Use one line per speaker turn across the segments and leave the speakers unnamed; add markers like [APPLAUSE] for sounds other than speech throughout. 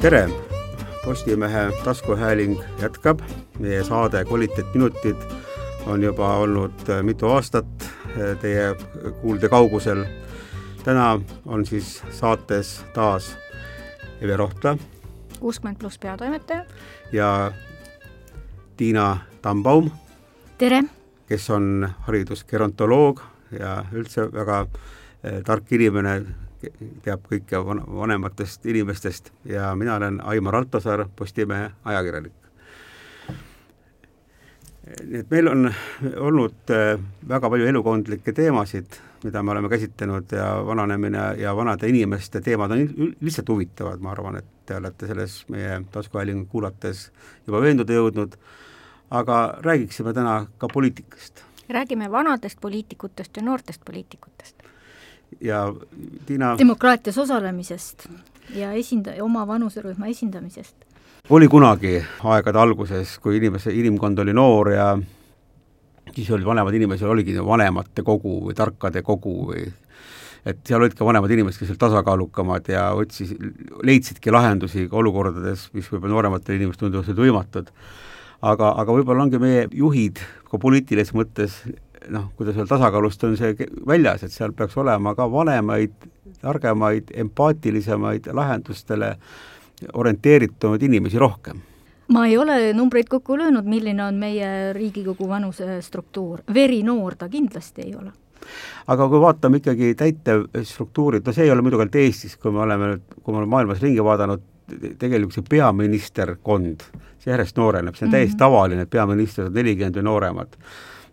tere, Postimehe taskuhääling jätkab, meie saade Kvaliteetminutid on juba olnud äh, mitu aastat äh, teie kuulde kaugusel. täna on siis saates taas Eve Rohtla.
kuuskümmend pluss peatoimetaja.
ja Tiina Tambaum.
tere!
kes on haridusgerontoloog ja üldse väga äh, tark inimene, teab kõike vanematest inimestest ja mina olen Aimar Altosaar, Postimehe ajakirjanik. nii et meil on olnud äh, väga palju elukondlikke teemasid, mida me oleme käsitlenud ja vananemine ja vanade inimeste teemad on lihtsalt huvitavad, ma arvan, et te olete selles meie taskuhäälingut kuulates juba veenduda jõudnud, aga räägiksime täna ka poliitikast.
räägime vanadest poliitikutest ja noortest poliitikutest
ja Tiina
demokraatias osalemisest ja esinda-, oma vanuserühma esindamisest.
oli kunagi aegade alguses, kui inimese, inimkond oli noor ja siis olid vanemad inimesed, oligi vanemate kogu või tarkade kogu või et seal olid ka vanemad inimesed, kes olid tasakaalukamad ja otsis, leidsidki lahendusi olukordades, mis võib-olla noorematele inimestele tunduvad võimatud. aga, aga võib-olla ongi meie juhid ka poliitilises mõttes noh, kuidas öelda, tasakaalust on see väljas, et seal peaks olema ka vanemaid, targemaid, empaatilisemaid, lahendustele orienteeritumaid inimesi rohkem.
Ma ei ole numbreid kokku löönud, milline on meie Riigikogu vanuse struktuur, verinoor ta kindlasti ei ole.
Aga kui vaatame ikkagi täitevstruktuurid, no see ei ole muidugi ainult Eestis, kui me oleme, kui me oleme maailmas ringi vaadanud, tegelikult see peaministerkond, see järjest nooreneb, see on mm -hmm. täiesti tavaline, et peaministrid on nelikümmend või nooremad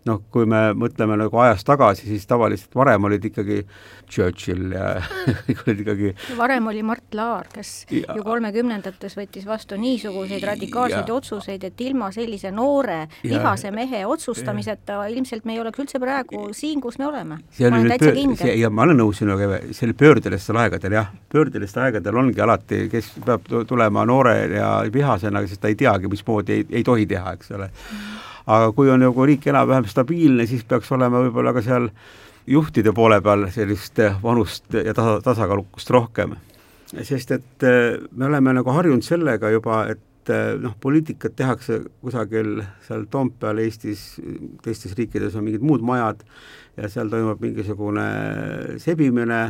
noh, kui me mõtleme nagu ajas tagasi, siis tavaliselt varem olid ikkagi Churchill ja kõik [LAUGHS] olid ikkagi
varem oli Mart Laar, kes ja, ju kolmekümnendates võttis vastu niisuguseid radikaalseid ja, otsuseid, et ilma sellise noore vihase mehe otsustamiseta ja, ilmselt me ei oleks üldse praegu siin, kus me oleme. ma olen täitsa kindel.
ja ma olen nõus sinuga, see oli pöördelistel aegadel jah, pöördelistel aegadel ongi alati, kes peab tulema noore ja vihasena, sest ta ei teagi, mismoodi ei, ei tohi teha, eks ole mm aga kui on nagu riik enam-vähem stabiilne, siis peaks olema võib-olla ka seal juhtide poole peal sellist vanust ja tasa, tasakaalukust rohkem. sest et äh, me oleme nagu harjunud sellega juba, et äh, noh, poliitikat tehakse kusagil seal Toompeal Eestis, teistes riikides on mingid muud majad ja seal toimub mingisugune sebimine,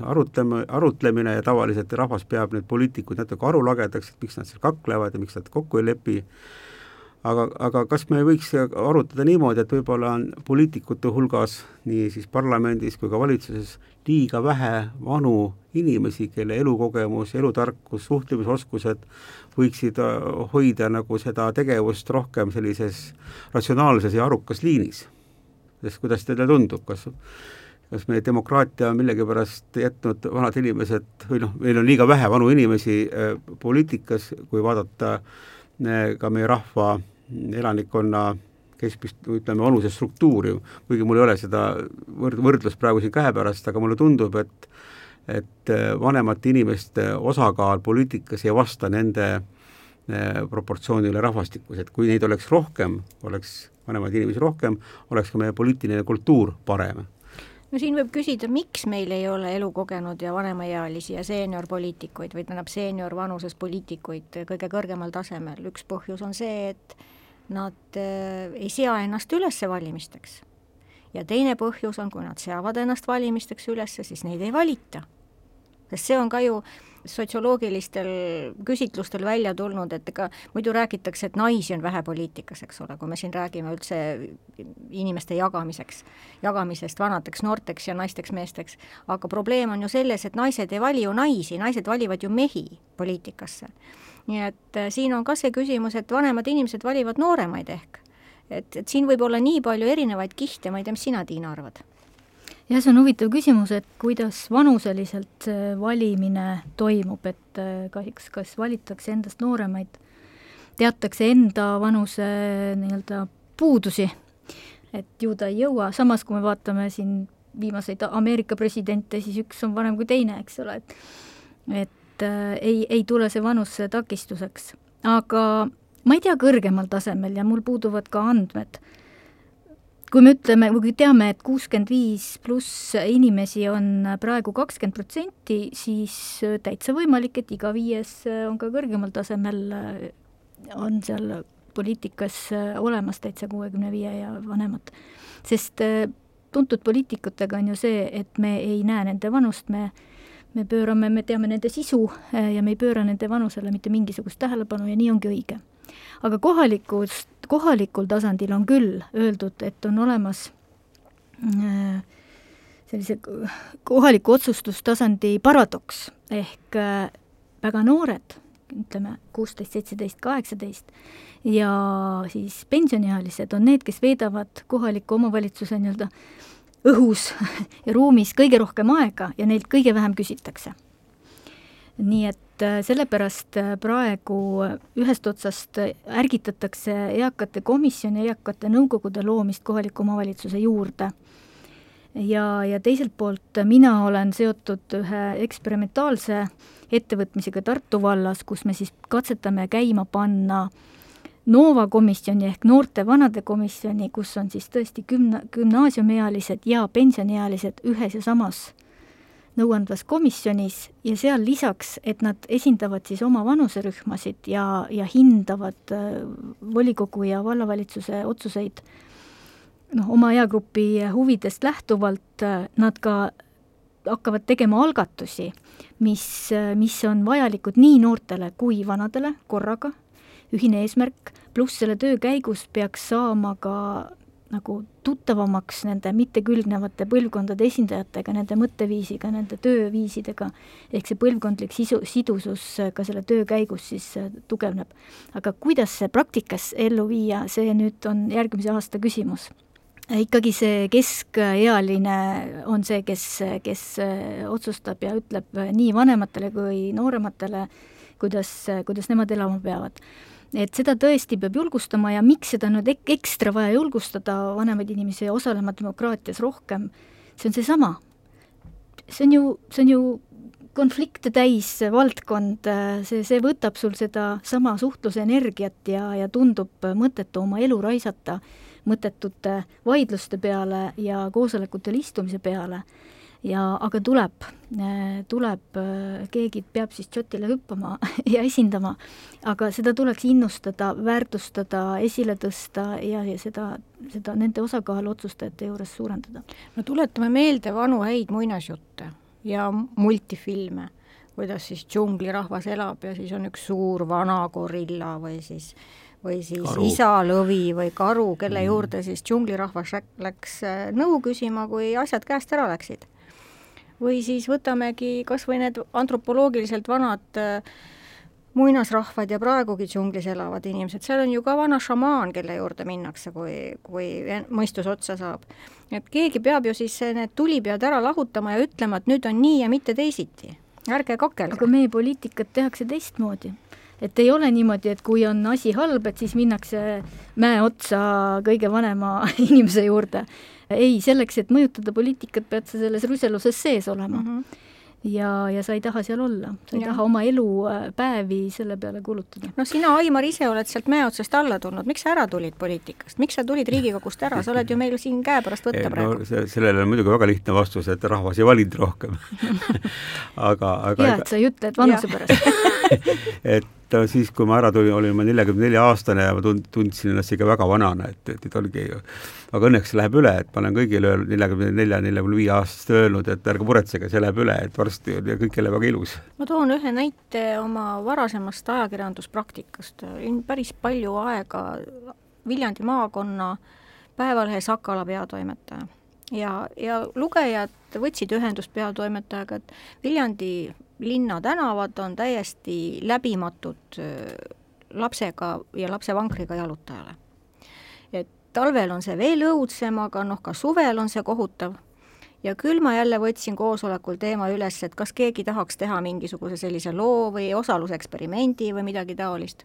arutleme, arutlemine ja tavaliselt rahvas peab neid poliitikuid natuke arulagedaks, et miks nad seal kaklevad ja miks nad kokku ei lepi aga, aga kas me võiks arutada niimoodi, et võib-olla on poliitikute hulgas nii siis parlamendis kui ka valitsuses liiga vähe vanu inimesi, kelle elukogemus, elutarkus, suhtlemisoskused võiksid äh, hoida nagu seda tegevust rohkem sellises ratsionaalses ja arukas liinis. sest kuidas teile tundub, kas kas meie demokraatia on millegipärast jätnud vanad inimesed või noh, meil on liiga vähe vanu inimesi äh, poliitikas, kui vaadata äh, ka meie rahva elanikkonna keskmist, ütleme, vanusestruktuuri, kuigi mul ei ole seda võrd-, võrdlust praegu siin käepärast, aga mulle tundub, et et äh, vanemate inimeste osakaal poliitikas ei vasta nende äh, proportsioonile rahvastikus, et kui neid oleks rohkem, oleks vanemaid inimesi rohkem, oleks ka meie poliitiline kultuur parem
no siin võib küsida, miks meil ei ole elukogenud ja vanemaealisi ja seeniorpoliitikuid või tähendab seeniorvanuses poliitikuid kõige kõrgemal tasemel, üks põhjus on see, et nad äh, ei sea ennast üles valimisteks. ja teine põhjus on, kui nad seavad ennast valimisteks üles, siis neid ei valita. sest see on ka ju sotsioloogilistel küsitlustel välja tulnud, et ega muidu räägitakse, et naisi on vähe poliitikas, eks ole, kui me siin räägime üldse inimeste jagamiseks, jagamisest vanadeks noorteks ja naisteks meesteks, aga probleem on ju selles, et naised ei vali ju naisi, naised valivad ju mehi poliitikasse nii et äh, siin on ka see küsimus, et vanemad inimesed valivad nooremaid ehk. et, et siin võib olla nii palju erinevaid kihte, ma ei tea, mis sina, Tiina, arvad?
Jah, see on huvitav küsimus, et kuidas vanuseliselt see valimine toimub, et äh, kahjuks kas valitakse endast nooremaid, teatakse enda vanuse nii-öelda puudusi, et ju ta ei jõua, samas kui me vaatame siin viimaseid Ameerika presidente, siis üks on vanem kui teine, eks ole, et et äh, ei, ei tule see vanus takistuseks. aga ma ei tea kõrgemal tasemel ja mul puuduvad ka andmed, kui me ütleme, kui teame, et kuuskümmend viis pluss inimesi on praegu kakskümmend protsenti, siis täitsa võimalik, et iga viies on ka kõrgemal tasemel, on seal poliitikas olemas täitsa kuuekümne viie ja vanemad. sest tuntud poliitikutega on ju see, et me ei näe nende vanust, me me pöörame, me teame nende sisu ja me ei pööra nende vanusele mitte mingisugust tähelepanu ja nii ongi õige aga kohalikus, kohalikul tasandil on küll öeldud, et on olemas äh, sellise kohaliku otsustustasandi paradoks ehk äh, väga noored, ütleme kuusteist, seitseteist, kaheksateist, ja siis pensioniealised on need, kes veedavad kohaliku omavalitsuse nii-öelda õhus [LAUGHS] ja ruumis kõige rohkem aega ja neilt kõige vähem küsitakse. nii et et äh, sellepärast äh, praegu ühest otsast ärgitatakse eakate komisjoni, eakate nõukogude loomist kohaliku omavalitsuse juurde. ja, ja teiselt poolt mina olen seotud ühe eksperimentaalse ettevõtmisega Tartu vallas, kus me siis katsetame käima panna Nova komisjoni ehk noorte vanade komisjoni, kus on siis tõesti gümna-, gümnaasiumiealised ja pensioniealised ühes ja samas nõuandvas komisjonis ja seal lisaks, et nad esindavad siis oma vanuserühmasid ja, ja hindavad äh, volikogu ja vallavalitsuse otsuseid noh, oma eagrupi huvidest lähtuvalt, äh, nad ka hakkavad tegema algatusi, mis, äh, mis on vajalikud nii noortele kui vanadele korraga, ühine eesmärk, pluss selle töö käigus peaks saama ka nagu tuttavamaks nende mittekülgnevate põlvkondade esindajatega, nende mõtteviisiga, nende tööviisidega, ehk see põlvkondlik sisu, sidusus ka selle töö käigus siis äh, tugevneb. aga kuidas see praktikas ellu viia, see nüüd on järgmise aasta küsimus ikkagi see keskealine on see, kes, kes äh, otsustab ja ütleb nii vanematele kui noorematele, kuidas, kuidas nemad elama peavad et seda tõesti peab julgustama ja miks seda nüüd ek-, ekstra vaja julgustada vanemaid inimesi osalema demokraatias rohkem, see on seesama. see on ju, see on ju konflikte täis valdkond, see, see võtab sul seda sama suhtluse energiat ja, ja tundub mõttetu oma elu raisata mõttetute vaidluste peale ja koosolekutel istumise peale ja aga tuleb, tuleb, keegi peab siis džotile hüppama [LAUGHS] ja esindama, aga seda tuleks innustada, väärtustada, esile tõsta ja, ja seda, seda, nende osakaalu otsustajate juures suurendada.
no tuletame meelde vanu häid muinasjutte ja multifilme, kuidas siis džunglirahvas elab ja siis on üks suur vana gorilla või siis või siis karu. isa lõvi või karu, kelle mm. juurde siis džunglirahvas läks nõu küsima, kui asjad käest ära läksid või siis võtamegi kas või need antropoloogiliselt vanad äh, muinasrahvad ja praegugi džunglis elavad inimesed, seal on ju ka vana šamaan, kelle juurde minnakse, kui, kui mõistus otsa saab. et keegi peab ju siis need tulipead ära lahutama ja ütlema, et nüüd on nii ja mitte teisiti. ärge kakelge.
aga meie poliitikat tehakse teistmoodi et ei ole niimoodi, et kui on asi halb, et siis minnakse mäe otsa kõige vanema [LAUGHS] inimese juurde ei, selleks, et mõjutada poliitikat, pead sa selles ruseluses sees olema mm. -hmm ja, ja sa ei taha seal olla, sa ei ja. taha oma elupäevi äh, selle peale kulutada.
no sina, Aimar, ise oled sealt mäe otsast alla tulnud, miks sa ära tulid poliitikast, miks sa tulid Riigikogust ära, sa oled ju meil siin käepärast võtta ei, praegu
no,. sellele on muidugi väga lihtne vastus, et rahvas ei valinud rohkem [LAUGHS] aga, aga
hea, et sa ei ütle, et vanuse pärast [LAUGHS] [LAUGHS]
et et siis, kui ma ära tulin, olin ma neljakümne nelja aastane ja ma tund-, tundsin ennast ikka väga vanana, et, et, et oligi, aga õnneks läheb üle, et ma olen kõigile öelnud, neljakümne nelja, neljakümne viie aastast öelnud, et ärge muretsege, see läheb üle, et varsti on kõik jälle väga ilus.
ma toon ühe näite oma varasemast ajakirjanduspraktikast, olin päris palju aega Viljandi maakonna Päevalehe Sakala peatoimetaja ja, ja lugejad võtsid ühendust peatoimetajaga, et Viljandi linnatänavad on täiesti läbimatud lapsega ja lapsevankriga jalutajale. et talvel on see veel õudsem, aga noh, ka suvel on see kohutav. ja küll ma jälle võtsin koosolekul teema üles, et kas keegi tahaks teha mingisuguse sellise loo või osaluseksperimendi või midagi taolist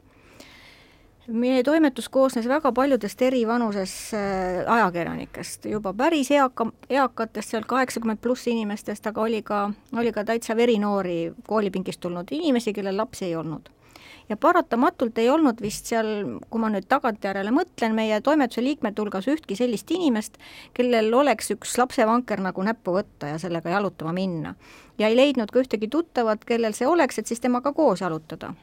meie toimetus koosnes väga paljudest eri vanuses äh, ajakirjanikest, juba päris eaka, eakatest, seal kaheksakümmend pluss inimestest, aga oli ka, oli ka täitsa verinoori koolipingist tulnud inimesi, kellel lapsi ei olnud. ja paratamatult ei olnud vist seal, kui ma nüüd tagantjärele mõtlen, meie toimetuse liikmete hulgas ühtki sellist inimest, kellel oleks üks lapsevanker nagu näppu võtta ja sellega jalutama minna. ja ei leidnud ka ühtegi tuttavat, kellel see oleks, et siis temaga koos jalutada.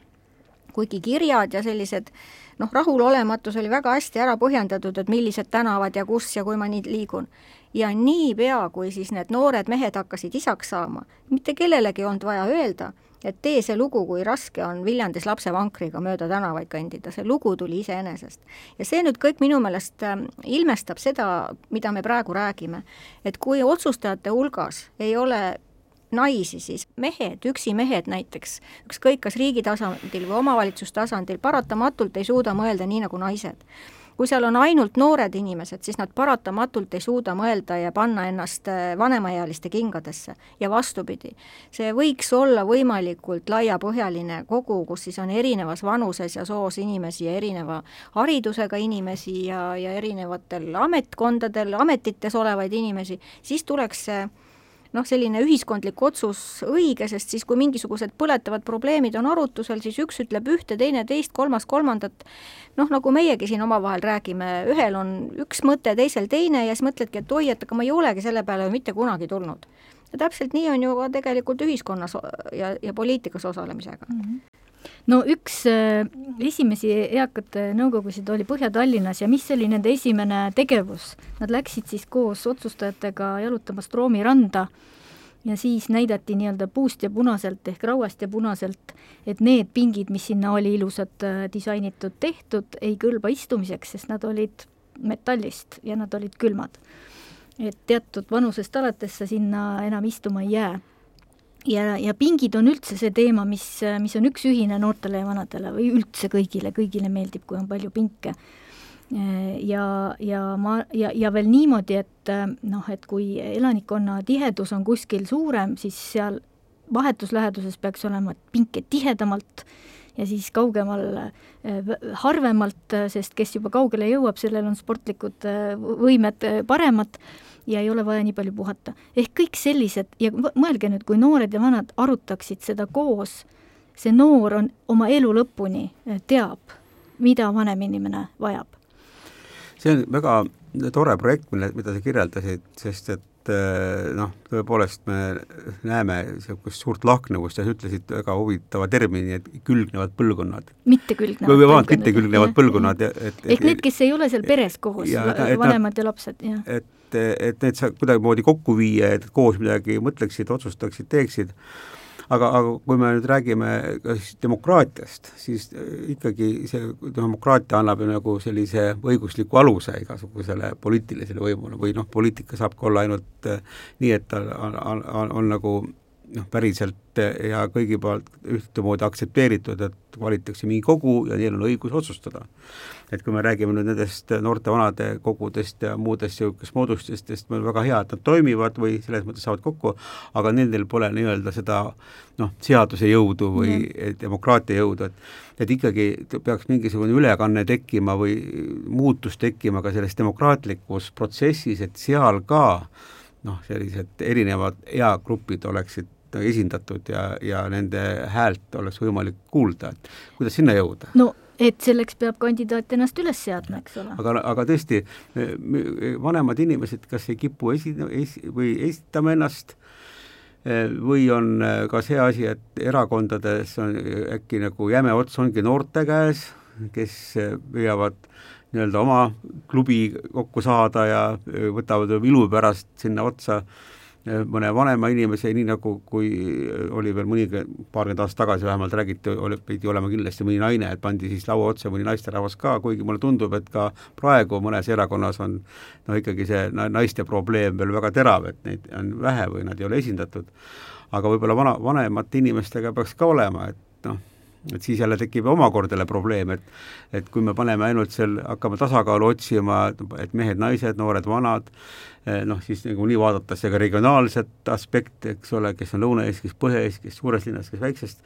Kuigi kirjad ja sellised noh, rahulolematus oli väga hästi ära põhjendatud, et millised tänavad ja kus ja kui ma nii liigun. Ja niipea, kui siis need noored mehed hakkasid isaks saama, mitte kellelegi ei olnud vaja öelda, et tee see lugu, kui raske on Viljandis lapsevankriga mööda tänavaid kõndida, see lugu tuli iseenesest. ja see nüüd kõik minu meelest ähm, ilmestab seda, mida me praegu räägime, et kui otsustajate hulgas ei ole naisi, siis mehed, üksi mehed näiteks, ükskõik kas riigi tasandil või omavalitsustasandil, paratamatult ei suuda mõelda nii nagu naised kui seal on ainult noored inimesed, siis nad paratamatult ei suuda mõelda ja panna ennast äh, vanemaealiste kingadesse ja vastupidi. see võiks olla võimalikult laiapõhjaline kogu, kus siis on erinevas vanuses ja soos inimesi ja erineva haridusega inimesi ja, ja erinevatel ametkondadel, ametites olevaid inimesi, siis tuleks see noh, selline ühiskondlik otsus õige, sest siis, kui mingisugused põletavad probleemid on arutusel, siis üks ütleb ühte, teine teist, kolmas kolmandat, noh, nagu meiegi siin omavahel räägime, ühel on üks mõte, teisel teine ja siis mõtledki, et oi, et aga ma ei olegi selle peale ju mitte kunagi tulnud. Ja täpselt nii on ju ka tegelikult ühiskonnas ja, ja poliitikas osalemisega mm. -hmm
no üks äh, esimesi eakate nõukogusid oli Põhja-Tallinnas ja mis oli nende esimene tegevus? Nad läksid siis koos otsustajatega jalutama Stroomi randa ja siis näidati nii-öelda puust ja punaselt ehk rauast ja punaselt, et need pingid, mis sinna oli ilusad äh, disainitud, tehtud, ei kõlba istumiseks, sest nad olid metallist ja nad olid külmad. Et teatud vanusest alates sa sinna enam istuma ei jää ja, ja pingid on üldse see teema, mis, mis on üks ühine noortele ja vanadele või üldse kõigile, kõigile meeldib, kui on palju pinke. ja, ja ma, ja, ja veel niimoodi, et noh, et kui elanikkonna tihedus on kuskil suurem, siis seal vahetus läheduses peaks olema pinke tihedamalt ja siis kaugemal harvemalt, sest kes juba kaugele jõuab, sellel on sportlikud võimed paremad ja ei ole vaja nii palju puhata. ehk kõik sellised ja mõelge nüüd, kui noored ja vanad arutaksid seda koos, see noor on oma elu lõpuni, eh, teab, mida vanem inimene vajab.
see on väga tore projekt, mille, mida sa kirjeldasid, sest et eh, noh, tõepoolest me näeme niisugust suurt lahknevust ja sa ütlesid väga huvitava termini, et külgnevad põlvkonnad.
mittekülgnevad põlvkonnad.
mittekülgnevad põlvkonnad.
ehk need, kes ei ole seal peres koos, vanemad ja lapsed, jah.
et et, et need saab kuidagimoodi kokku viia, et koos midagi mõtleksid, otsustaksid, teeksid, aga, aga kui me nüüd räägime kas demokraatiast, siis ikkagi see demokraatia annab ju nagu sellise õigusliku aluse igasugusele poliitilisele võimule või noh, poliitika saab ka olla ainult eh, nii, et ta on, on, on, on nagu noh, päriselt ja kõigi poolt ühtemoodi aktsepteeritud, et valitakse mingi kogu ja neil on õigus otsustada et kui me räägime nüüd nendest noorte-vanade kogudest ja muudest niisugustest moodustistest, meil väga hea, et nad toimivad või selles mõttes saavad kokku, aga nendel pole nii-öelda seda noh, seaduse jõudu või mm. demokraatia jõudu, et et ikkagi peaks mingisugune ülekanne tekkima või muutus tekkima ka selles demokraatlikus protsessis, et seal ka noh, sellised erinevad eagrupid oleksid esindatud ja, ja nende häält oleks võimalik kuulda, et kuidas sinna jõuda?
no et selleks peab kandidaat ennast üles seadma, eks ole.
aga, aga tõesti, vanemad inimesed kas ei kipu esi-, esi- või esitama ennast eh, või on eh, ka see asi, et erakondades on äkki nagu jäme ots ongi noorte käes, kes eh, püüavad nii-öelda oma klubi kokku saada ja võtavad ilu pärast sinna otsa äh, mõne vanema inimese, nii nagu kui oli veel mõni, paarkümmend aastat tagasi vähemalt räägiti, oli, pidi olema kindlasti mõni naine, et pandi siis laua otsa mõni naisterahvas ka, kuigi mulle tundub, et ka praegu mõnes erakonnas on no ikkagi see naiste probleem veel väga terav, et neid on vähe või nad ei ole esindatud. aga võib-olla vana, vanemate inimestega peaks ka olema, et noh, et siis jälle tekib omakorda jälle probleem, et et kui me paneme ainult seal, hakkame tasakaalu otsima, et mehed-naised, noored-vanad, Eh, noh, siis nagunii vaadatakse ka regionaalset aspekti, eks ole, kes on Lõuna-Eestis, Põhja-Eestis, kes suures linnas, kes väiksest,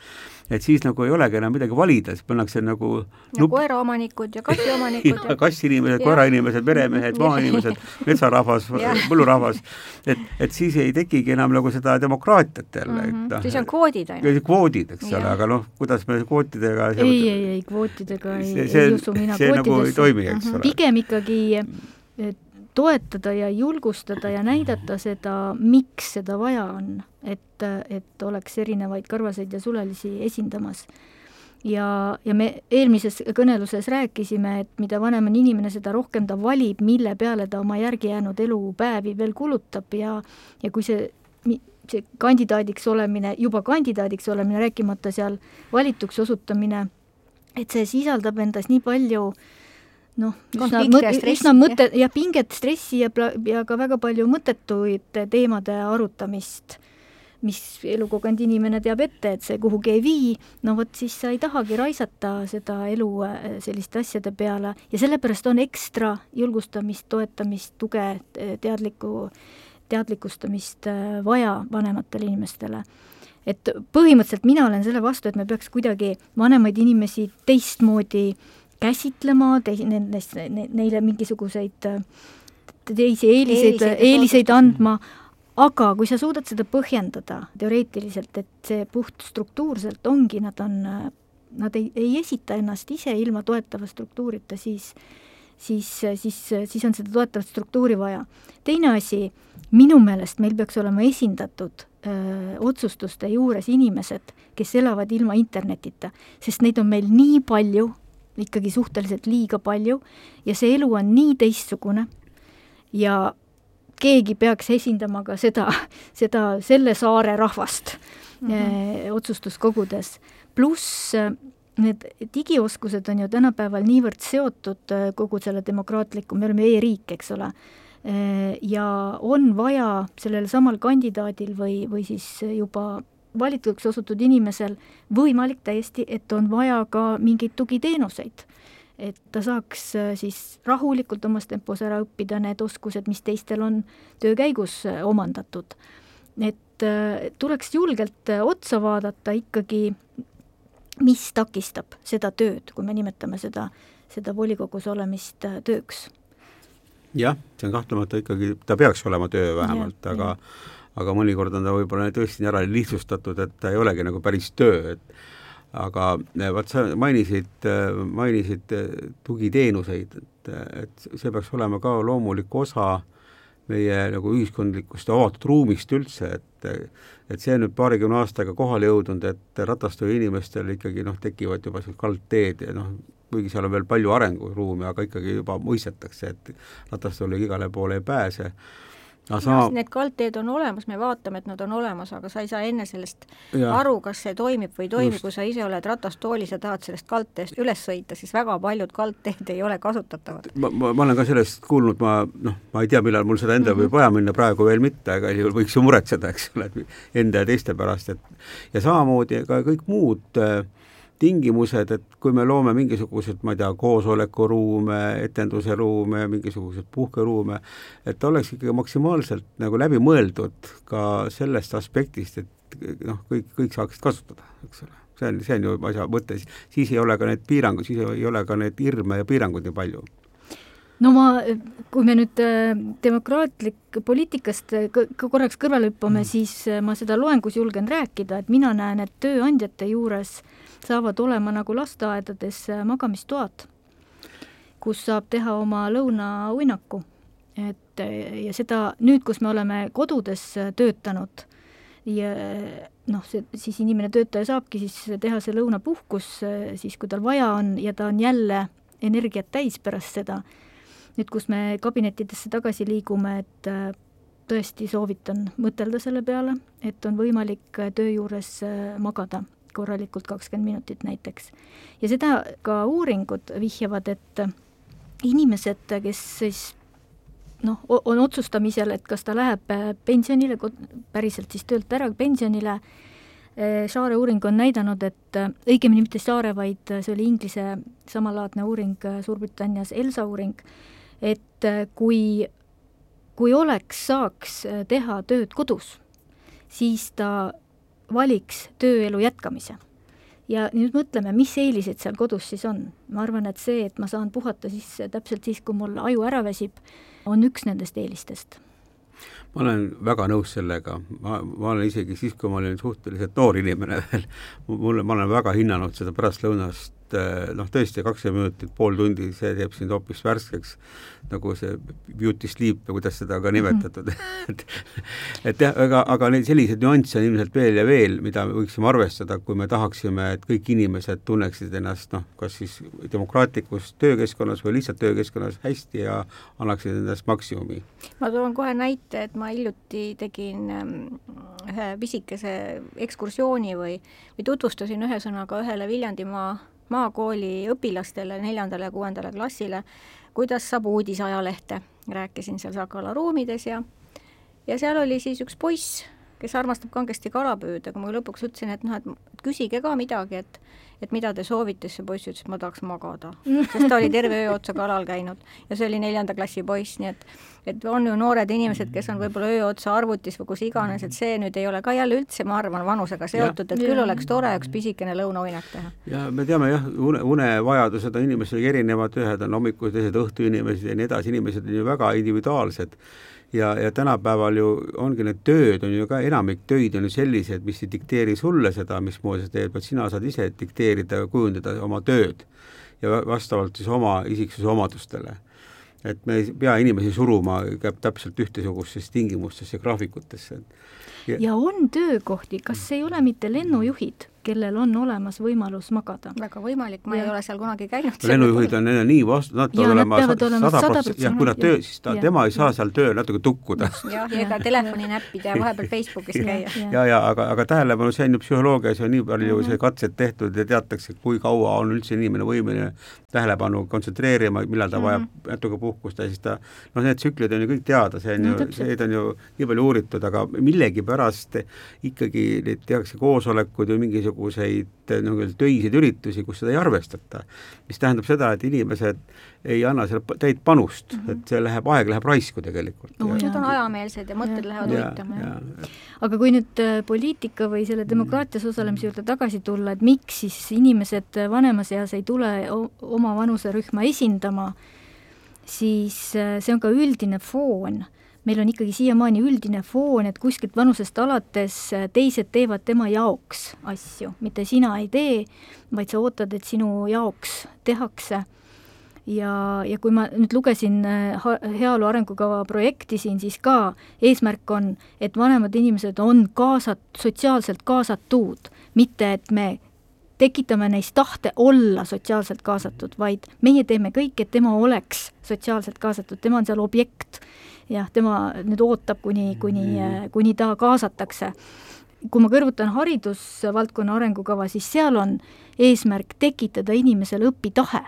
et siis nagu ei olegi enam midagi valida, siis pannakse nagu
ja nup... koeraomanikud ja kassiomanikud
ja [LAUGHS] kassiinimesed, koerainimesed, meremehed, maainimesed, [LAUGHS] metsarahvas põllurahvas, et, et siis ei tekigi enam nagu seda demokraatiat jälle mm, -hmm. et
noh, siis on kvoodid ainult.
kvoodid, eks ole, aga noh, kuidas me kvootidega
ei, ei, ei kvootidega ei,
see,
ei usu mina
see nagu ei toimi, eks
Mhm.
ole.
pigem ikkagi eh, toetada ja julgustada ja näidata seda, miks seda vaja on, et, et oleks erinevaid karvaseid ja sulelisi esindamas. ja, ja me eelmises kõneluses rääkisime, et mida vanem on inimene, seda rohkem ta valib, mille peale ta oma järgijäänud elupäevi veel kulutab ja ja kui see see kandidaadiks olemine, juba kandidaadiks olemine, rääkimata seal valituks osutamine, et see sisaldab endas nii palju noh, üsna
Konflikte ja
mõt-,
stressi,
üsna mõte- ja pinget, stressi ja ja ka väga palju mõttetuid teemade arutamist, mis elukogenud inimene teab ette, et see kuhugi ei vii, no vot siis sa ei tahagi raisata seda elu äh, selliste asjade peale ja sellepärast on ekstra julgustamist, toetamist, tuge, teadlikku, teadlikustamist äh, vaja vanematele inimestele. Et põhimõtteliselt mina olen selle vastu, et me peaks kuidagi vanemaid inimesi teistmoodi käsitlema, tei-, nendest, neile mingisuguseid äh, teisi eeliseid,
Eeliseid
eeliseid andma, aga kui sa suudad seda põhjendada teoreetiliselt, et see puht struktuurselt ongi, nad on, nad ei, ei esita ennast ise ilma toetava struktuurita, siis siis, siis, siis on seda toetavat struktuuri vaja. teine asi, minu meelest meil peaks olema esindatud öö, otsustuste juures inimesed, kes elavad ilma internetita, sest neid on meil nii palju, ikkagi suhteliselt liiga palju, ja see elu on nii teistsugune ja keegi peaks esindama ka seda, seda, selle saare rahvast mm -hmm. otsustuskogudes. pluss need digioskused on ju tänapäeval niivõrd seotud kogu selle demokraatliku, me oleme e-riik, eks ole, ja on vaja sellel samal kandidaadil või, või siis juba valituks osutud inimesel võimalik täiesti, et on vaja ka mingeid tugiteenuseid. et ta saaks äh, siis rahulikult omas tempos ära õppida need oskused, mis teistel on töö käigus äh, omandatud. et tuleks julgelt otsa vaadata ikkagi mis takistab seda tööd, kui me nimetame seda, seda volikogus olemist tööks?
Jah, see on kahtlemata ikkagi, ta peaks olema töö vähemalt, aga aga mõnikord on ta võib-olla tõesti ära lihtsustatud, et ta ei olegi nagu päris töö, et aga vot sa mainisid, mainisid tugiteenuseid, et, et see peaks olema ka loomulik osa meie nagu ühiskondlikust avatud ruumist üldse, et et see on nüüd paarikümne aastaga kohale jõudnud, et ratastöö inimestel ikkagi noh, tekivad juba sellised kaldteed ja noh, kuigi seal on veel palju arenguruumi, aga ikkagi juba mõistetakse, et ratastööle igale poole ei pääse
no sama... need kaldteed on olemas, me vaatame, et nad on olemas, aga sa ei saa enne sellest ja. aru, kas see toimib või ei toimi, kui sa ise oled ratastoolis ja tahad sellest kaldteest üles sõita, siis väga paljud kaldteed ei ole kasutatavad.
ma, ma, ma olen ka sellest kuulnud, ma noh, ma ei tea, millal mul seda endal mm -hmm. võib vaja minna, praegu veel mitte, aga juhul võiks ju muretseda, eks ole, enda ja teiste pärast, et ja samamoodi ka kõik muud äh, tingimused, et kui me loome mingisugused, ma ei tea, koosolekuruume, etenduse ruume, mingisuguseid puhkeruume, et oleks ikkagi maksimaalselt nagu läbi mõeldud ka sellest aspektist, et noh, kõik, kõik saaksid kasutada, eks ole. see on, see on ju asja mõte, siis ei ole ka need piirangud, siis ei ole ka neid hirme ja piiranguid nii palju
no ma, kui me nüüd demokraatlik poliitikast ka korraks kõrvale hüppame mm., siis ma seda loengus julgen rääkida, et mina näen, et tööandjate juures saavad olema nagu lasteaedades magamistoad, kus saab teha oma lõunauinaku. et ja seda nüüd, kus me oleme kodudes töötanud ja noh, see siis inimene, töötaja saabki siis teha see lõunapuhkus siis, kui tal vaja on ja ta on jälle energiat täis pärast seda nüüd, kus me kabinettidesse tagasi liigume, et tõesti soovitan mõtelda selle peale, et on võimalik töö juures magada korralikult kakskümmend minutit näiteks. ja seda ka uuringud vihjavad, et inimesed, kes siis noh, on otsustamisel, et kas ta läheb pensionile, päriselt siis töölt ära pensionile, Saare uuring on näidanud, et õigemini mitte Saare, vaid see oli Inglise samalaadne uuring Suurbritannias, ELSA uuring, et kui, kui oleks, saaks teha tööd kodus, siis ta valiks tööelu jätkamise. ja nüüd mõtleme, mis eelised seal kodus siis on. ma arvan, et see, et ma saan puhata siis täpselt siis, kui mul aju ära väsib, on üks nendest eelistest
ma olen väga nõus sellega, ma, ma olen isegi siis, kui ma olin suhteliselt noor inimene veel, mulle, ma olen väga hinnanud seda pärastlõunast et noh, tõesti kakskümmend minutit, pool tundi, see teeb sind hoopis värskeks, nagu see beauty sleep või kuidas seda ka nimetatud mm, -hmm. [LAUGHS] et et jah, aga, aga neid selliseid nüansse on ilmselt veel ja veel, mida me võiksime arvestada, kui me tahaksime, et kõik inimesed tunneksid ennast noh, kas siis demokraatlikus töökeskkonnas või lihtsalt töökeskkonnas hästi ja annaksid endast maksimumi.
ma toon kohe näite, et ma hiljuti tegin ähm, ühe pisikese ekskursiooni või, või tutvustasin ühesõnaga ühele Viljandimaa maakooli õpilastele, neljandale ja kuuendale klassile, kuidas saab uudisajalehte, rääkisin seal Sakala ruumides ja ja seal oli siis üks poiss, kes armastab kangesti kala püüda, aga ma lõpuks ütlesin, et noh, et küsige ka midagi, et et mida te soovite, siis see poiss ütles, et ma tahaks magada. sest ta oli terve öö otsa kalal käinud ja see oli neljanda klassi poiss, nii et et on ju noored inimesed, kes on võib-olla öö otsa arvutis või kus iganes, et see nüüd ei ole ka jälle üldse, ma arvan, vanusega seotud, et küll oleks tore üks pisikene lõunauinak teha.
ja me teame jah, une, unevajadused on inimestel erinevad, ühed on hommiku, teised õhtuinimesed ja nii edasi, inimesed on ju väga individuaalsed ja, ja tänapäeval ju ongi need tööd, on ju ka enamik töid on ju sellised, mis ei dikteeri sulle seda, mismoodi sa teed, vaid sina saad ise dikteerida ja kujundada oma tööd ja vastavalt siis oma isiksuse omadustele. et me ei pea inimesi suruma täpselt ühtesugustesse tingimustesse graafikutesse.
ja on töökohti, kas ei ole mitte lennujuhid kellel on olemas võimalus magada.
väga võimalik, ma ja. ei ole seal kunagi käinud.
lennujuhid on enne nii vastu, nad peavad olema sada protsenti, jah, kui nad töö, siis ta, tema ei saa seal tööl natuke tukkuda. [LAUGHS]
jah, ja ega telefoni näppida [LAUGHS] ja vahepeal Facebookis käia.
ja, ja aga, aga tähelepanu, see on ju psühholoogias on nii palju mm -hmm. see katset tehtud ja teatakse, kui kaua on üldse inimene võimeline tähelepanu kontsentreerima, millal ta mm -hmm. vajab mhm. natuke puhkust ja siis ta, noh, need tsüklid on ju kõik teada, see on ju, neid on ju nii palju uuritud, aga millegipärast ikkagi neid tehakse koosolekuid või mingisugused mingisuguseid nagu töiseid üritusi, kus seda ei arvestata. mis tähendab seda, et inimesed ei anna seal täit panust mm, -hmm. et see läheb, aeg läheb raisku tegelikult
no,. Nad on ajameelsed ja mõtted ja. lähevad uitama.
aga kui nüüd äh, poliitika või selle demokraatias osalemise juurde tagasi tulla, et miks siis inimesed vanemas eas ei tule oma vanuserühma esindama, siis see on ka üldine foon meil on ikkagi siiamaani üldine foon, et kuskilt vanusest alates äh, teised teevad tema jaoks asju, mitte sina ei tee, vaid sa ootad, et sinu jaoks tehakse. ja, ja kui ma nüüd lugesin äh, heaolu arengukava projekti siin, siis ka eesmärk on, et vanemad inimesed on kaasat-, sotsiaalselt kaasatud, mitte et me tekitame neis tahte olla sotsiaalselt kaasatud, vaid meie teeme kõik, et tema oleks sotsiaalselt kaasatud, tema on seal objekt jah, tema nüüd ootab, kuni, kuni, mm. kuni ta kaasatakse. kui ma kõrvutan haridusvaldkonna arengukava, siis seal on eesmärk tekitada inimesele õpitahe.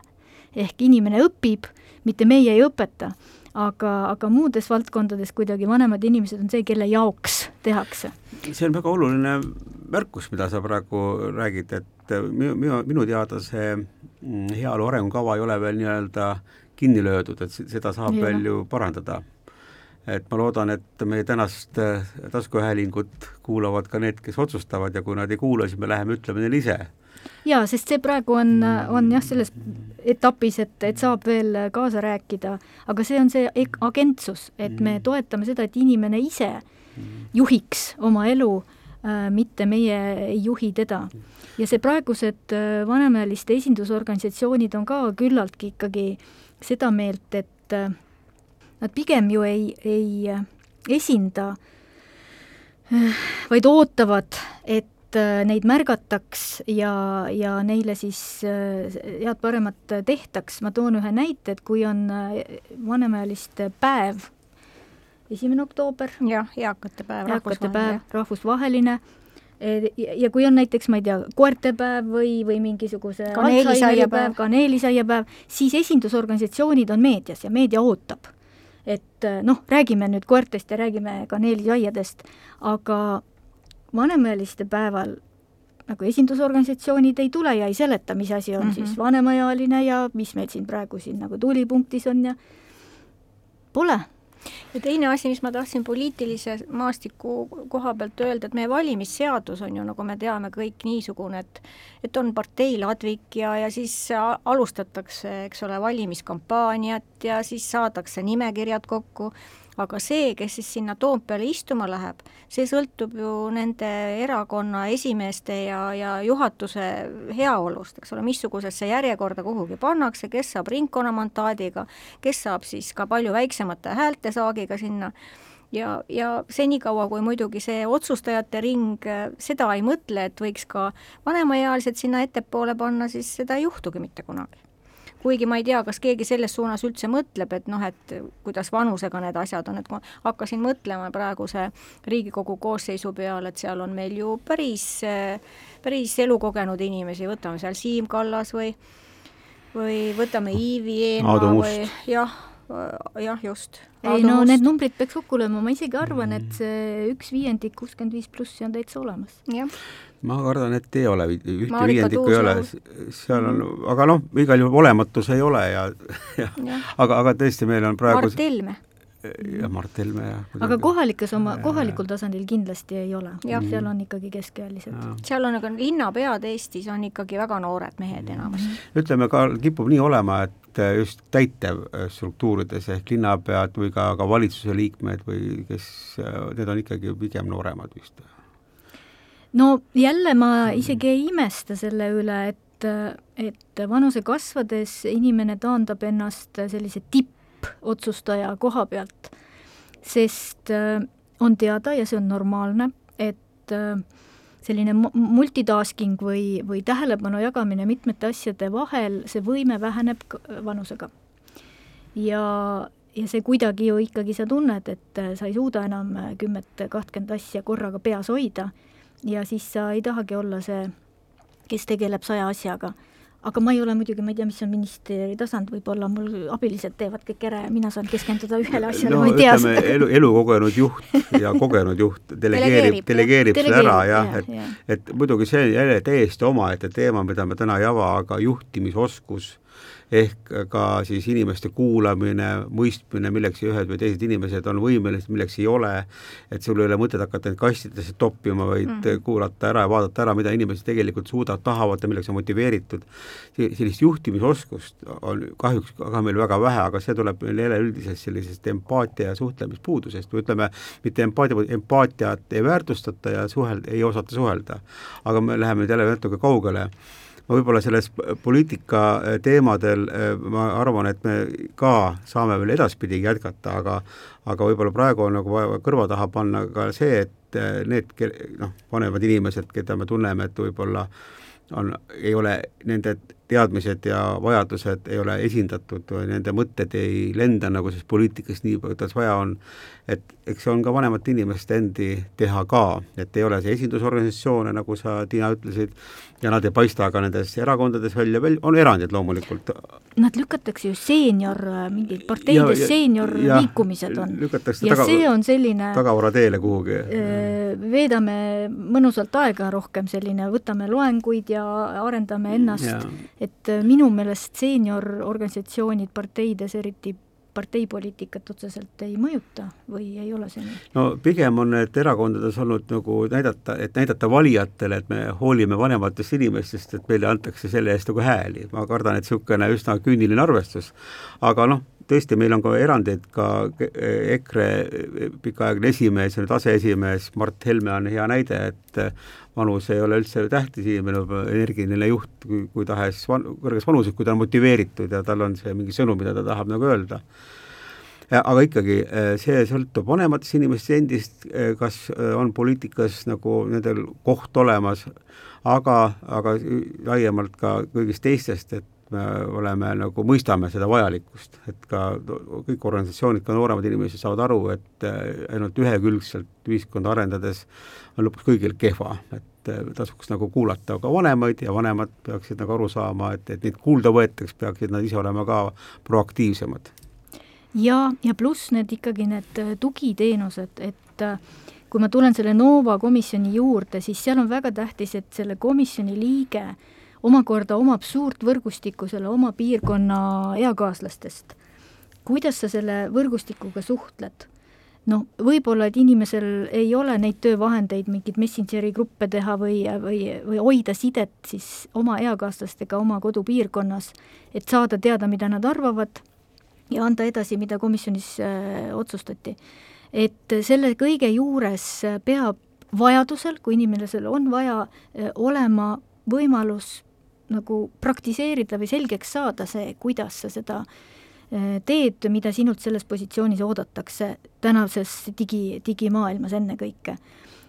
ehk inimene õpib, mitte meie ei õpeta, aga, aga muudes valdkondades kuidagi vanemad inimesed on see, kelle jaoks tehakse.
see on väga oluline märkus, mida sa praegu räägid, et minu, minu, minu teada see mm, heaolu arengukava ei ole veel nii-öelda kinni löödud, et seda saab ja. veel ju parandada et ma loodan, et meie tänast äh, taskuhäälingut kuulavad ka need, kes otsustavad ja kui nad ei kuula, siis me läheme ütleme neile ise.
jaa, sest see praegu on, on jah, selles etapis, et, et saab veel kaasa rääkida, aga see on see agentsus, et me mm. toetame seda, et inimene ise juhiks oma elu äh,, mitte meie ei juhi teda. ja see praegused äh, vanemaealiste esindusorganisatsioonid on ka küllaltki ikkagi seda meelt, et äh, nad pigem ju ei, ei äh, esinda, äh, vaid ootavad, et äh, neid märgataks ja, ja neile siis head-paremat tehtaks. ma toon ühe näite, et kui on vanemaealiste päev, esimene oktoober.
jah, eakate päev,
eakate päev, rahvusvaheline, ja kui on näiteks, ma ei tea, koertepäev või, või mingisuguse
kaneelisaiapäev,
kaneelisaiapäev, siis esindusorganisatsioonid on meedias ja meedia ootab. Et äh, noh, räägime nüüd koertest ja räägime kaneelisaiadest, aga vanemaealiste päeval nagu esindusorganisatsioonid ei tule ja ei seleta, mis asi on mm -hmm. siis vanemaealine ja mis meil siin praegu siin nagu tulipunktis on ja pole
ja teine asi, mis ma tahtsin poliitilise maastiku koha pealt öelda, et meie valimisseadus on ju, nagu me teame kõik, niisugune, et et on parteiladvik ja, ja siis alustatakse, eks ole, valimiskampaaniat ja siis saadakse nimekirjad kokku, aga see, kes siis sinna Toompeale istuma läheb, see sõltub ju nende erakonna esimeeste ja, ja juhatuse heaolust, eks ole, missugusesse järjekorda kuhugi pannakse, kes saab ringkonnamandaadiga, kes saab siis ka palju väiksemate häältesaagiga sinna. Ja, ja senikaua, kui muidugi see otsustajate ring seda ei mõtle, et võiks ka vanemaealised sinna ettepoole panna, siis seda ei juhtugi mitte kunagi kuigi ma ei tea, kas keegi selles suunas üldse mõtleb, et noh, et kuidas vanusega need asjad on, et ma hakkasin mõtlema praeguse Riigikogu koosseisu peale, et seal on meil ju päris, päris elukogenud inimesi, võtame seal Siim Kallas või või võtame Iivi Eenmaa või jah, jah, just.
ei no must. need numbrid peaks kokku lööma, ma isegi arvan, et see üks viiendik, kuuskümmend viis plussi on täitsa olemas.
jah
ma kardan, et ei ole, ühte viiendikku ei ole, seal on, aga noh, igal juhul olematus ei ole ja, ja, ja. aga, aga tõesti, meil on praegu
Mart Helme.
Jah, Mart Helme, jah.
aga kohalikes oma, kohalikul tasandil kindlasti ei ole, seal on ikkagi keskealised.
seal on, aga linnapead Eestis on ikkagi väga noored mehed enamasti.
ütleme ka, kipub nii olema, et just täitevstruktuurides ehk linnapead või ka, ka valitsuse liikmed või kes, need on ikkagi pigem nooremad vist.
No jälle ma isegi ei imesta selle üle, et, et vanuse kasvades inimene taandab ennast sellise tippotsustaja koha pealt, sest äh, on teada ja see on normaalne, et äh, selline multitasking või, või tähelepanu jagamine mitmete asjade vahel, see võime väheneb vanusega. ja, ja see kuidagi ju ikkagi sa tunned, et sa ei suuda enam kümmet, kahtkümmend asja korraga peas hoida ja siis sa ei tahagi olla see, kes tegeleb saja asjaga. Aga ma ei ole muidugi, ma ei tea, mis on ministeeri tasand, võib-olla mul abilised teevad kõik ära ja mina saan keskenduda ühele asjale no,, ma ei tea
seda. elu, elukogenud juht ja [LAUGHS] kogenud juht delegeerib, delegeerib selle ära jah, et ja. et muidugi see jälle täiesti omaette teema, mida me täna ei ava, aga juhtimisoskus ehk ka siis inimeste kuulamine, mõistmine, milleks ühed või teised inimesed on võimelised, milleks ei ole, et sul ei ole mõtet hakata neid kastidesse toppima, vaid mm kuulata ära ja vaadata ära, mida inimesed tegelikult suudavad, tahavad ja milleks on motiveeritud. sellist juhtimisoskust on kahjuks aga meil väga vähe, aga see tuleb meil jälle üldisest sellisest empaatia ja suhtlemispuudusest või ütleme, mitte empaatia, empaatiat ei väärtustata ja suhelda, ei osata suhelda. aga me läheme nüüd jälle natuke kaugele ma võib-olla selles poliitika äh, teemadel äh, ma arvan, et me ka saame veel edaspidi jätkata, aga aga võib-olla praegu on nagu vaja kõrva taha panna ka see, et äh, need noh, vanemad inimesed, keda me tunneme, et võib-olla on, ei ole nende teadmised ja vajadused ei ole esindatud või nende mõtted ei lenda nagu selles poliitikas nii, kuidas vaja on, et eks see on ka vanemate inimeste endi teha ka, et ei ole see esindusorganisatsioone, nagu sa, Tiina, ütlesid, ja nad ei paista ka nendes erakondades välja, veel on erandid loomulikult.
Nad lükatakse ju seenior, mingid parteides seeniorliikumised on. ja taga, see on selline
tagavarateele kuhugi.
veedame mõnusalt aega rohkem, selline, võtame loenguid ja arendame ennast, et minu meelest seeniororganisatsioonid parteides eriti parteipoliitikat otseselt ei mõjuta või ei ole see nii?
no pigem on need erakondades olnud nagu näidata, et näidata valijatele, et me hoolime vanematest inimestest, et meile antakse selle eest nagu hääli, ma kardan, et niisugune üsna küüniline arvestus. aga noh, tõesti, meil on ka erandeid, ka EKRE pikaaegne esimees ja nüüd aseesimees Mart Helme on hea näide, et vanus ei ole üldse tähtis, inimene on energiline juht, kui, kui tahes van-, kõrges vanuses, kui ta on motiveeritud ja tal on see mingi sõnum, mida ta tahab nagu öelda. Aga ikkagi, see sõltub vanematest inimestest endist, kas on poliitikas nagu nendel koht olemas, aga, aga laiemalt ka kõigist teistest, et me oleme nagu, mõistame seda vajalikkust, et ka kõik organisatsioonid, ka nooremad inimesed saavad aru, et ainult ühekülgselt ühiskonda arendades on lõpuks kõigil kehva, et äh, tasuks nagu kuulata ka vanemaid ja vanemad peaksid nagu aru saama, et, et neid kuulda võetaks, peaksid nad ise olema ka proaktiivsemad.
Ja, ja pluss need ikkagi need äh, tugiteenused, et äh, kui ma tulen selle Nova komisjoni juurde, siis seal on väga tähtis, et selle komisjoni liige omakorda omab suurt võrgustikku selle oma piirkonna eakaaslastest. kuidas sa selle võrgustikuga suhtled? noh, võib-olla, et inimesel ei ole neid töövahendeid, mingeid Messengeri gruppe teha või, või, või hoida sidet siis oma eakaaslastega oma kodupiirkonnas, et saada teada, mida nad arvavad, ja anda edasi, mida komisjonis äh, otsustati. et selle kõige juures peab vajadusel, kui inimesel on vaja, äh, olema võimalus nagu praktiseerida või selgeks saada see, kuidas sa seda äh, teed, mida sinult selles positsioonis oodatakse tänases digi, digimaailmas ennekõike.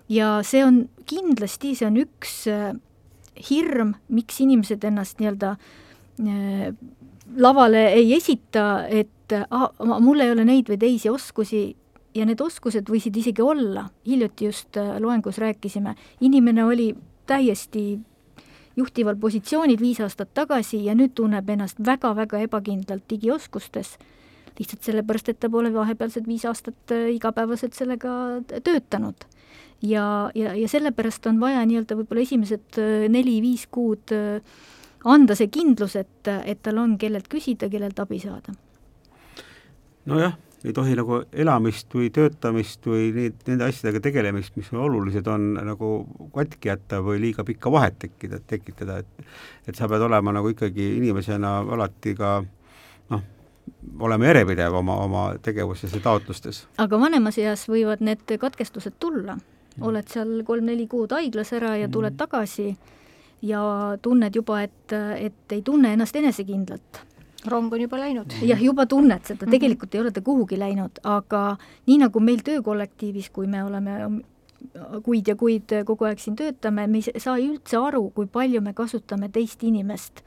ja see on kindlasti, see on üks hirm, miks inimesed ennast nii-öelda lavale ei esita, et ah, mul ei ole neid või teisi oskusi. Ja need oskused võisid isegi olla, hiljuti just äh, loengus rääkisime, inimene oli täiesti juhtival positsioonil viis aastat tagasi ja nüüd tunneb ennast väga-väga ebakindlalt digioskustes, lihtsalt sellepärast, et ta pole vahepealsed viis aastat äh, igapäevaselt sellega töötanud. ja, ja, ja sellepärast on vaja nii-öelda võib-olla esimesed neli-viis kuud äh, anda see kindlus, et, et tal on, kellelt küsida, kellelt abi saada.
nojah, ei tohi nagu elamist või töötamist või neid, nende asjadega tegelemist, mis olulised on, nagu katki jätta või liiga pikka vahet tekkida, tekitada, et et sa pead olema nagu ikkagi inimesena alati ka noh, olema järjepidev oma, oma tegevustes ja taotlustes.
aga vanemas eas võivad need katkestused tulla, oled seal kolm-neli kuud haiglas ära ja tuled mm. Ja tunned juba, et, et ei tunne ennast enesekindlalt.
rong on juba läinud.
jah, juba tunned seda, mhm. tegelikult ei ole ta kuhugi läinud, aga nii nagu meil töökollektiivis, kui me oleme kuid ja kuid kogu aeg siin töötame, me ei saa üldse aru, kui palju me kasutame teist inimest.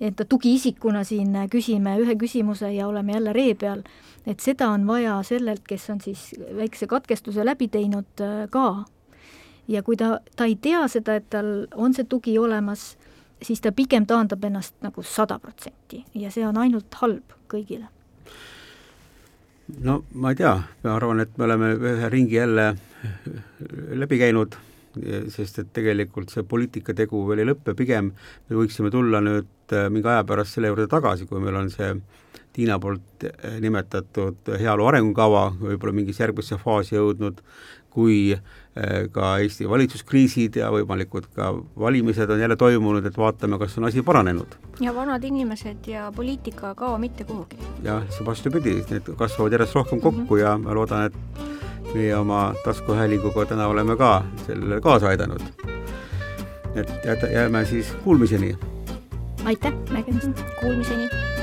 et tugiisikuna siin küsime ühe küsimuse ja oleme jälle ree peal, et seda on vaja sellelt, kes on siis väikse katkestuse läbi teinud ka ja kui ta, ta ei tea seda, et tal on see tugi olemas, siis ta pigem taandab ennast nagu sada protsenti. Ja see on ainult halb kõigile.
no ma ei tea, ma arvan, et me oleme ühe ringi jälle läbi käinud, sest et tegelikult see poliitikategu veel ei lõppe, pigem me võiksime tulla nüüd äh, mingi aja pärast selle juurde tagasi, kui meil on see Tiina poolt äh, nimetatud heaolu arengukava võib-olla mingisse järgmisse faasi jõudnud, kui äh, ka Eesti valitsuskriisid ja võimalikud ka valimised on jälle toimunud, et vaatame, kas on asi paranenud.
ja vanad inimesed ja poliitika ei kao mitte kuhugi.
jah, see vastupidi, need kasvavad järjest rohkem kokku mm -hmm. ja ma loodan, et meie oma taskuhäälinguga täna oleme ka sellele kaasa aidanud. et jääme siis kuulmiseni.
aitäh, nägemist!
Kuulmiseni!